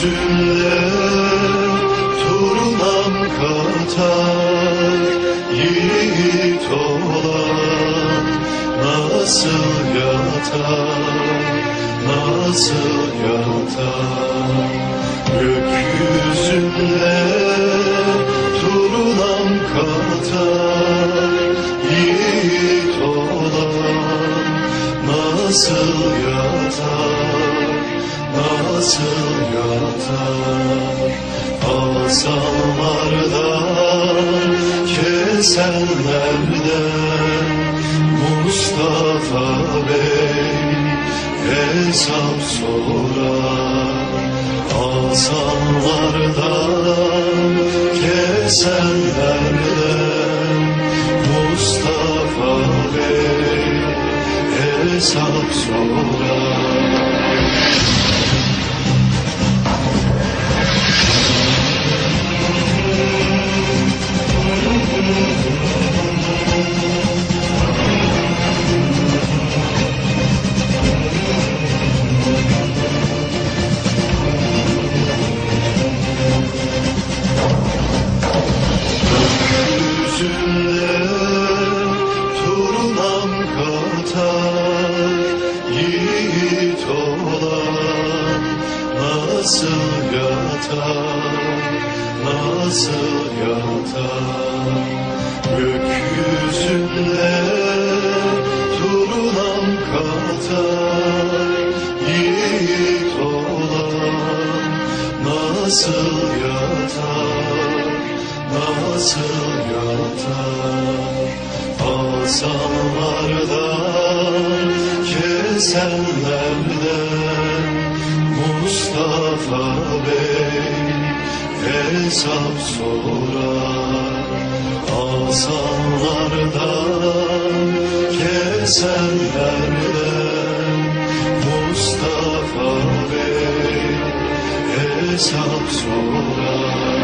Gökyüzünde turunam katar Yiğit olan nasıl yatar Nasıl yatar? Gökyüzünde turunam katar Yiğit olan nasıl yatar Nasıl yatar Asallardan kesenlerden Mustafa Bey hesap sorar. Asallardan kesenlerden Mustafa Bey hesap sorar nasıl yatar Nasıl yatar? Gökyüzünde turunam katar Yiğit olan nasıl yatar nasıl yatar? Asallardan kesenlerden Mustafa Bey hesap sorar. Asallardan kesenlerden Mustafa Bey hesap sorar